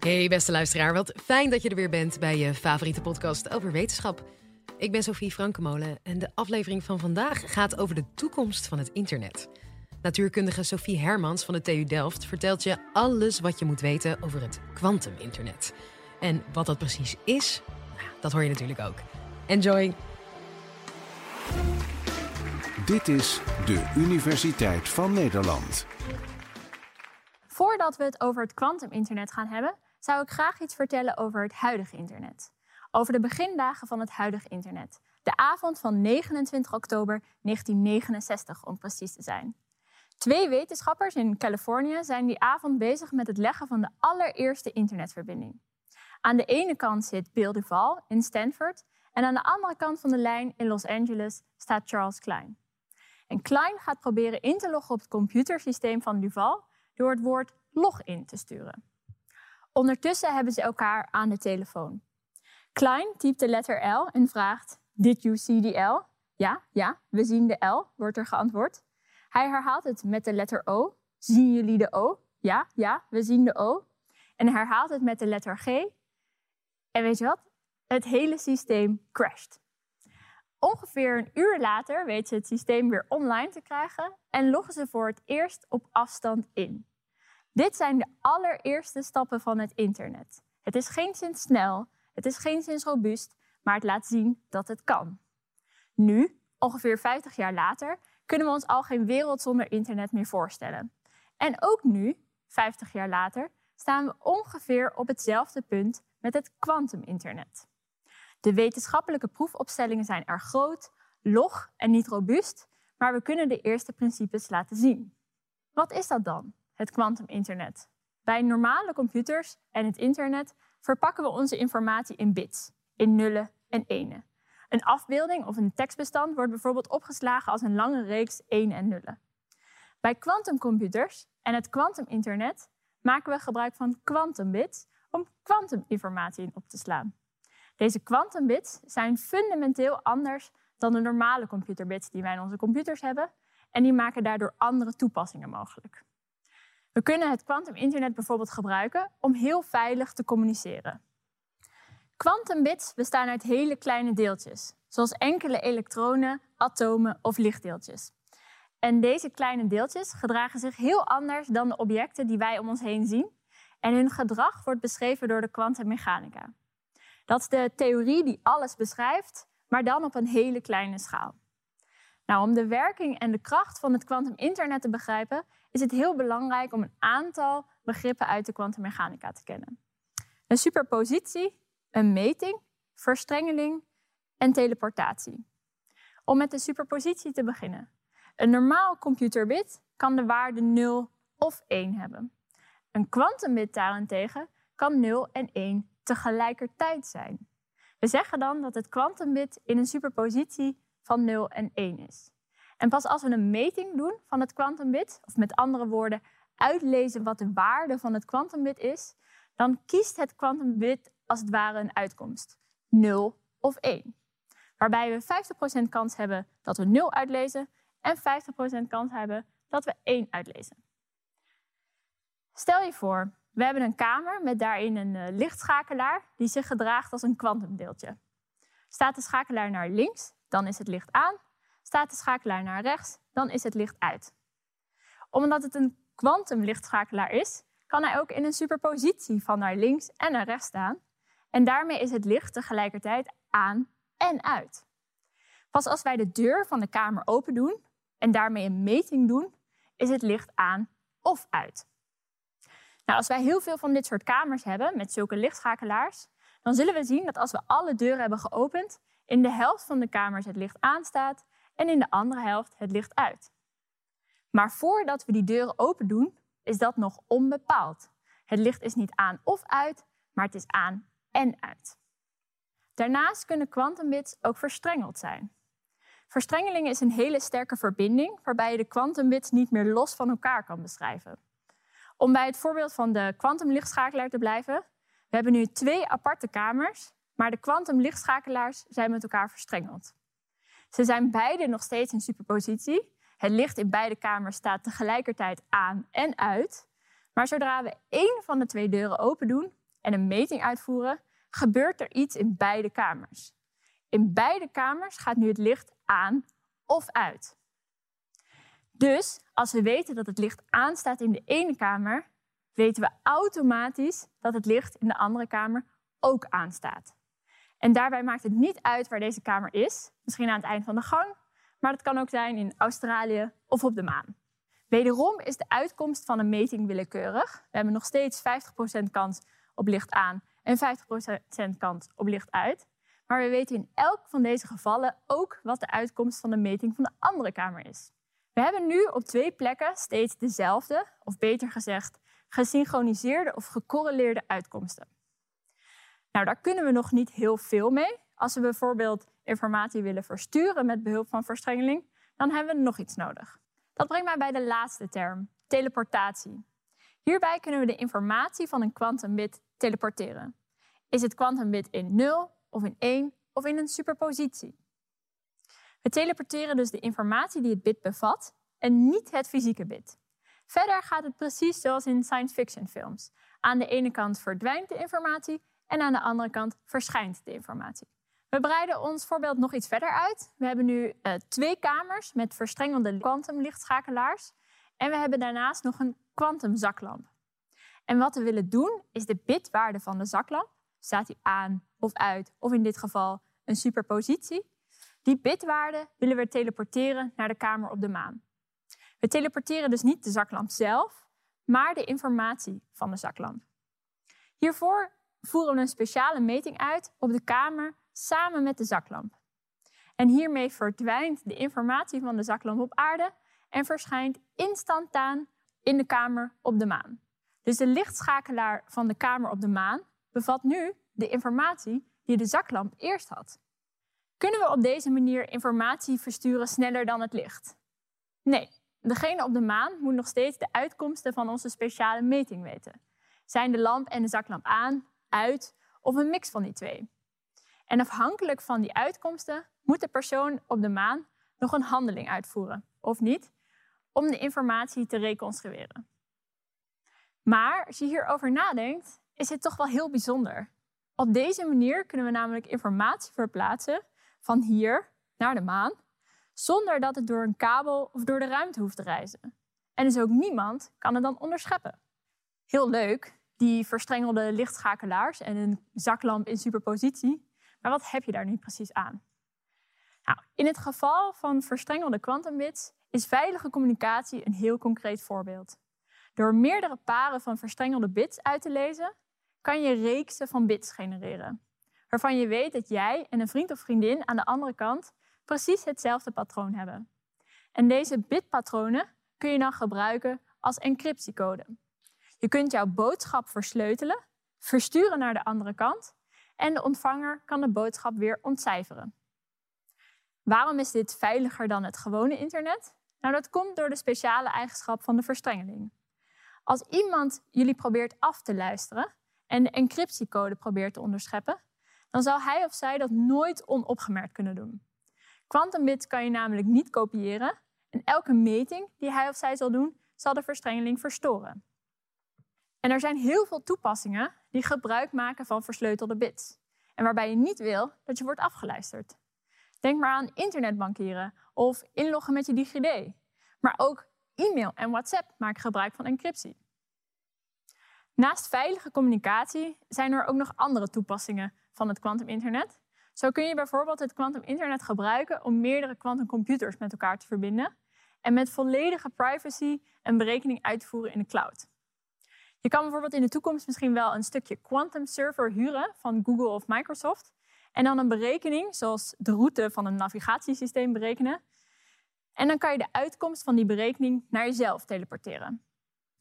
Hey beste luisteraar, wat fijn dat je er weer bent bij je favoriete podcast over wetenschap. Ik ben Sophie Frankemolen en de aflevering van vandaag gaat over de toekomst van het internet. Natuurkundige Sophie Hermans van de TU Delft vertelt je alles wat je moet weten over het kwantuminternet. En wat dat precies is, nou, dat hoor je natuurlijk ook. Enjoy! Dit is de Universiteit van Nederland. Voordat we het over het kwantuminternet gaan hebben, zou ik graag iets vertellen over het huidige internet. Over de begindagen van het huidige internet. De avond van 29 oktober 1969 om precies te zijn. Twee wetenschappers in Californië zijn die avond bezig met het leggen van de allereerste internetverbinding. Aan de ene kant zit Bill Duval in Stanford en aan de andere kant van de lijn in Los Angeles staat Charles Klein. En Klein gaat proberen in te loggen op het computersysteem van Duval door het woord login te sturen. Ondertussen hebben ze elkaar aan de telefoon. Klein typt de letter L en vraagt: Did you see the L? Ja, ja, we zien de L, wordt er geantwoord. Hij herhaalt het met de letter O. Zien jullie de O? Ja, ja, we zien de O. En herhaalt het met de letter G. En weet je wat? Het hele systeem crasht. Ongeveer een uur later weten ze het systeem weer online te krijgen en loggen ze voor het eerst op afstand in. Dit zijn de allereerste stappen van het internet. Het is geen sinds snel, het is geen sinds robuust, maar het laat zien dat het kan. Nu, ongeveer 50 jaar later, kunnen we ons al geen wereld zonder internet meer voorstellen. En ook nu, 50 jaar later, staan we ongeveer op hetzelfde punt met het kwantuminternet. De wetenschappelijke proefopstellingen zijn erg groot, log en niet robuust, maar we kunnen de eerste principes laten zien. Wat is dat dan, het kwantuminternet? Bij normale computers en het internet verpakken we onze informatie in bits, in nullen en enen. Een afbeelding of een tekstbestand wordt bijvoorbeeld opgeslagen als een lange reeks 1 en nullen. Bij kwantumcomputers en het kwantuminternet maken we gebruik van kwantumbits om kwantuminformatie in op te slaan. Deze kwantumbits zijn fundamenteel anders dan de normale computerbits die wij in onze computers hebben en die maken daardoor andere toepassingen mogelijk. We kunnen het kwantuminternet bijvoorbeeld gebruiken om heel veilig te communiceren. Quantumbits bestaan uit hele kleine deeltjes, zoals enkele elektronen, atomen of lichtdeeltjes. En deze kleine deeltjes gedragen zich heel anders dan de objecten die wij om ons heen zien. En hun gedrag wordt beschreven door de kwantummechanica. Dat is de theorie die alles beschrijft, maar dan op een hele kleine schaal. Nou, om de werking en de kracht van het kwantuminternet te begrijpen, is het heel belangrijk om een aantal begrippen uit de kwantummechanica te kennen. Een superpositie, een meting, verstrengeling en teleportatie. Om met de superpositie te beginnen. Een normaal computerbit kan de waarde 0 of 1 hebben. Een kwantumbit daarentegen kan 0 en 1 tegelijkertijd zijn. We zeggen dan dat het kwantumbit in een superpositie van 0 en 1 is. En pas als we een meting doen van het kwantumbit, of met andere woorden uitlezen wat de waarde van het kwantumbit is, dan kiest het kwantumbit als het ware een uitkomst. 0 of 1. Waarbij we 50% kans hebben dat we 0 uitlezen en 50% kans hebben dat we 1 uitlezen. Stel je voor, we hebben een kamer met daarin een uh, lichtschakelaar die zich gedraagt als een kwantumdeeltje. Staat de schakelaar naar links, dan is het licht aan. Staat de schakelaar naar rechts, dan is het licht uit. Omdat het een kwantumlichtschakelaar is, kan hij ook in een superpositie van naar links en naar rechts staan. En daarmee is het licht tegelijkertijd aan en uit. Pas als wij de deur van de kamer open doen en daarmee een meting doen, is het licht aan of uit. Nou, als wij heel veel van dit soort kamers hebben met zulke lichtschakelaars, dan zullen we zien dat als we alle deuren hebben geopend, in de helft van de kamers het licht aanstaat en in de andere helft het licht uit. Maar voordat we die deuren open doen, is dat nog onbepaald. Het licht is niet aan of uit, maar het is aan en uit. Daarnaast kunnen kwantumbits ook verstrengeld zijn. Verstrengeling is een hele sterke verbinding waarbij je de kwantumbits niet meer los van elkaar kan beschrijven. Om bij het voorbeeld van de kwantumlichtschakelaar te blijven, we hebben nu twee aparte kamers, maar de kwantumlichtschakelaars zijn met elkaar verstrengeld. Ze zijn beide nog steeds in superpositie. Het licht in beide kamers staat tegelijkertijd aan en uit. Maar zodra we één van de twee deuren open doen, en een meting uitvoeren, gebeurt er iets in beide kamers. In beide kamers gaat nu het licht aan of uit. Dus als we weten dat het licht aanstaat in de ene kamer, weten we automatisch dat het licht in de andere kamer ook aanstaat. En daarbij maakt het niet uit waar deze kamer is, misschien aan het eind van de gang, maar het kan ook zijn in Australië of op de maan. Wederom is de uitkomst van een meting willekeurig. We hebben nog steeds 50% kans op licht aan en 50% kans op licht uit. Maar we weten in elk van deze gevallen ook wat de uitkomst van de meting van de andere kamer is. We hebben nu op twee plekken steeds dezelfde, of beter gezegd, gesynchroniseerde of gecorreleerde uitkomsten. Nou, daar kunnen we nog niet heel veel mee. Als we bijvoorbeeld informatie willen versturen met behulp van verstrengeling, dan hebben we nog iets nodig. Dat brengt mij bij de laatste term, teleportatie. Hierbij kunnen we de informatie van een kwantumbit teleporteren. Is het kwantumbit in 0 of in 1 of in een superpositie? We teleporteren dus de informatie die het bit bevat en niet het fysieke bit. Verder gaat het precies zoals in science fiction films. Aan de ene kant verdwijnt de informatie en aan de andere kant verschijnt de informatie. We breiden ons voorbeeld nog iets verder uit. We hebben nu uh, twee kamers met verstrengelde kwantumlichtschakelaars. En we hebben daarnaast nog een kwantumzaklamp. En wat we willen doen is de bitwaarde van de zaklamp, staat die aan of uit, of in dit geval een superpositie, die bitwaarde willen we teleporteren naar de kamer op de maan. We teleporteren dus niet de zaklamp zelf, maar de informatie van de zaklamp. Hiervoor voeren we een speciale meting uit op de kamer samen met de zaklamp. En hiermee verdwijnt de informatie van de zaklamp op aarde en verschijnt instantaan in de kamer op de maan. Dus de lichtschakelaar van de kamer op de maan bevat nu de informatie die de zaklamp eerst had. Kunnen we op deze manier informatie versturen sneller dan het licht? Nee, degene op de maan moet nog steeds de uitkomsten van onze speciale meting weten. Zijn de lamp en de zaklamp aan, uit of een mix van die twee? En afhankelijk van die uitkomsten moet de persoon op de maan nog een handeling uitvoeren, of niet, om de informatie te reconstrueren. Maar als je hierover nadenkt, is het toch wel heel bijzonder. Op deze manier kunnen we namelijk informatie verplaatsen van hier naar de maan, zonder dat het door een kabel of door de ruimte hoeft te reizen. En dus ook niemand kan het dan onderscheppen. Heel leuk, die verstrengelde lichtschakelaars en een zaklamp in superpositie. Maar wat heb je daar nu precies aan? Nou, in het geval van verstrengelde kwantumbits is veilige communicatie een heel concreet voorbeeld. Door meerdere paren van verstrengelde bits uit te lezen, kan je reeksen van bits genereren waarvan je weet dat jij en een vriend of vriendin aan de andere kant precies hetzelfde patroon hebben. En deze bitpatronen kun je dan gebruiken als encryptiecode. Je kunt jouw boodschap versleutelen, versturen naar de andere kant en de ontvanger kan de boodschap weer ontcijferen. Waarom is dit veiliger dan het gewone internet? Nou, dat komt door de speciale eigenschap van de verstrengeling. Als iemand jullie probeert af te luisteren en de encryptiecode probeert te onderscheppen, dan zal hij of zij dat nooit onopgemerkt kunnen doen. Quantumbits kan je namelijk niet kopiëren en elke meting die hij of zij zal doen, zal de verstrengeling verstoren. En er zijn heel veel toepassingen die gebruik maken van versleutelde bits en waarbij je niet wil dat je wordt afgeluisterd. Denk maar aan internetbankieren of inloggen met je DigiD. Maar ook e-mail en WhatsApp maken gebruik van encryptie. Naast veilige communicatie zijn er ook nog andere toepassingen van het kwantuminternet. Zo kun je bijvoorbeeld het kwantuminternet gebruiken om meerdere kwantumcomputers met elkaar te verbinden en met volledige privacy een berekening uitvoeren in de cloud. Je kan bijvoorbeeld in de toekomst misschien wel een stukje quantum server huren van Google of Microsoft en dan een berekening, zoals de route van een navigatiesysteem berekenen. En dan kan je de uitkomst van die berekening naar jezelf teleporteren.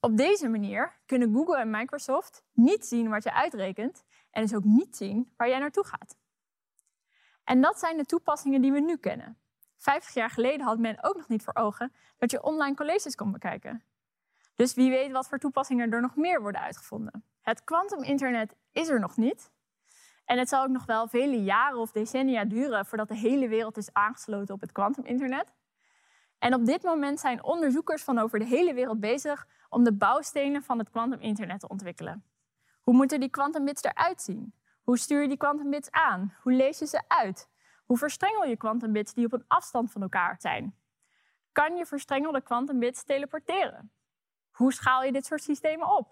Op deze manier kunnen Google en Microsoft niet zien wat je uitrekent en dus ook niet zien waar jij naartoe gaat. En dat zijn de toepassingen die we nu kennen. Vijftig jaar geleden had men ook nog niet voor ogen dat je online colleges kon bekijken. Dus wie weet wat voor toepassingen er nog meer worden uitgevonden. Het kwantuminternet is er nog niet. En het zal ook nog wel vele jaren of decennia duren voordat de hele wereld is aangesloten op het kwantuminternet. En op dit moment zijn onderzoekers van over de hele wereld bezig om de bouwstenen van het kwantuminternet te ontwikkelen. Hoe moeten die kwantumbits eruit zien? Hoe stuur je die kwantumbits aan? Hoe lees je ze uit? Hoe verstrengel je kwantumbits die op een afstand van elkaar zijn? Kan je verstrengelde kwantumbits teleporteren? Hoe schaal je dit soort systemen op?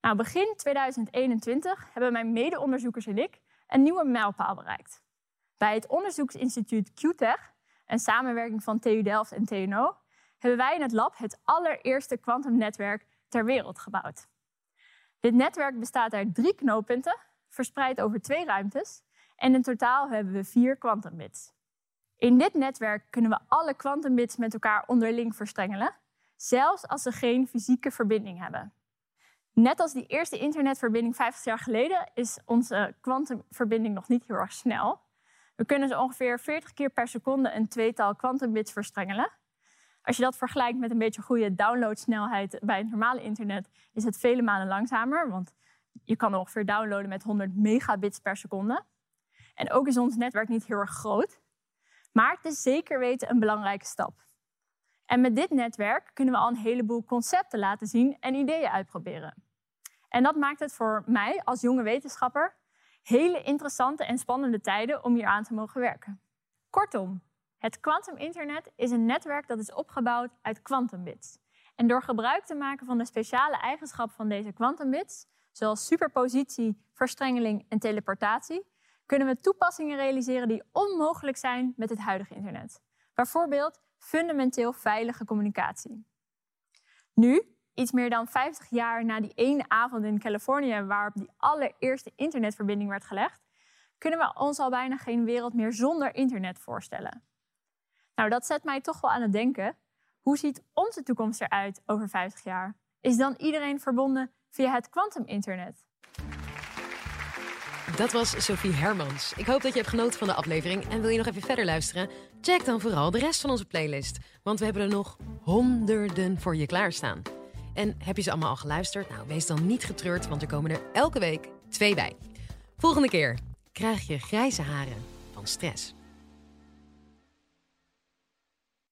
Nou, begin 2021 hebben mijn mede-onderzoekers en ik een nieuwe mijlpaal bereikt. Bij het onderzoeksinstituut QTech, een samenwerking van TU Delft en TNO, hebben wij in het lab het allereerste kwantumnetwerk ter wereld gebouwd. Dit netwerk bestaat uit drie knooppunten, verspreid over twee ruimtes, en in totaal hebben we vier kwantumbits. In dit netwerk kunnen we alle kwantumbits met elkaar onderling verstrengelen, zelfs als ze geen fysieke verbinding hebben. Net als die eerste internetverbinding 50 jaar geleden is onze kwantumverbinding nog niet heel erg snel. We kunnen zo ongeveer 40 keer per seconde een tweetal kwantumbits verstrengelen. Als je dat vergelijkt met een beetje goede downloadsnelheid bij het normale internet, is het vele malen langzamer, want je kan ongeveer downloaden met 100 megabits per seconde. En ook is ons netwerk niet heel erg groot, maar het is zeker weten een belangrijke stap. En met dit netwerk kunnen we al een heleboel concepten laten zien en ideeën uitproberen. En dat maakt het voor mij als jonge wetenschapper hele interessante en spannende tijden om hier aan te mogen werken. Kortom, het kwantuminternet is een netwerk dat is opgebouwd uit kwantumbits. En door gebruik te maken van de speciale eigenschappen van deze kwantumbits, zoals superpositie, verstrengeling en teleportatie, kunnen we toepassingen realiseren die onmogelijk zijn met het huidige internet. Bijvoorbeeld fundamenteel veilige communicatie. Nu, iets meer dan 50 jaar na die ene avond in Californië waarop die allereerste internetverbinding werd gelegd, kunnen we ons al bijna geen wereld meer zonder internet voorstellen. Nou, dat zet mij toch wel aan het denken. Hoe ziet onze toekomst eruit over 50 jaar? Is dan iedereen verbonden via het kwantuminternet? Dat was Sophie Hermans. Ik hoop dat je hebt genoten van de aflevering. En wil je nog even verder luisteren? Check dan vooral de rest van onze playlist. Want we hebben er nog honderden voor je klaarstaan. En heb je ze allemaal al geluisterd? Nou, wees dan niet getreurd, want er komen er elke week twee bij. Volgende keer krijg je grijze haren van stress.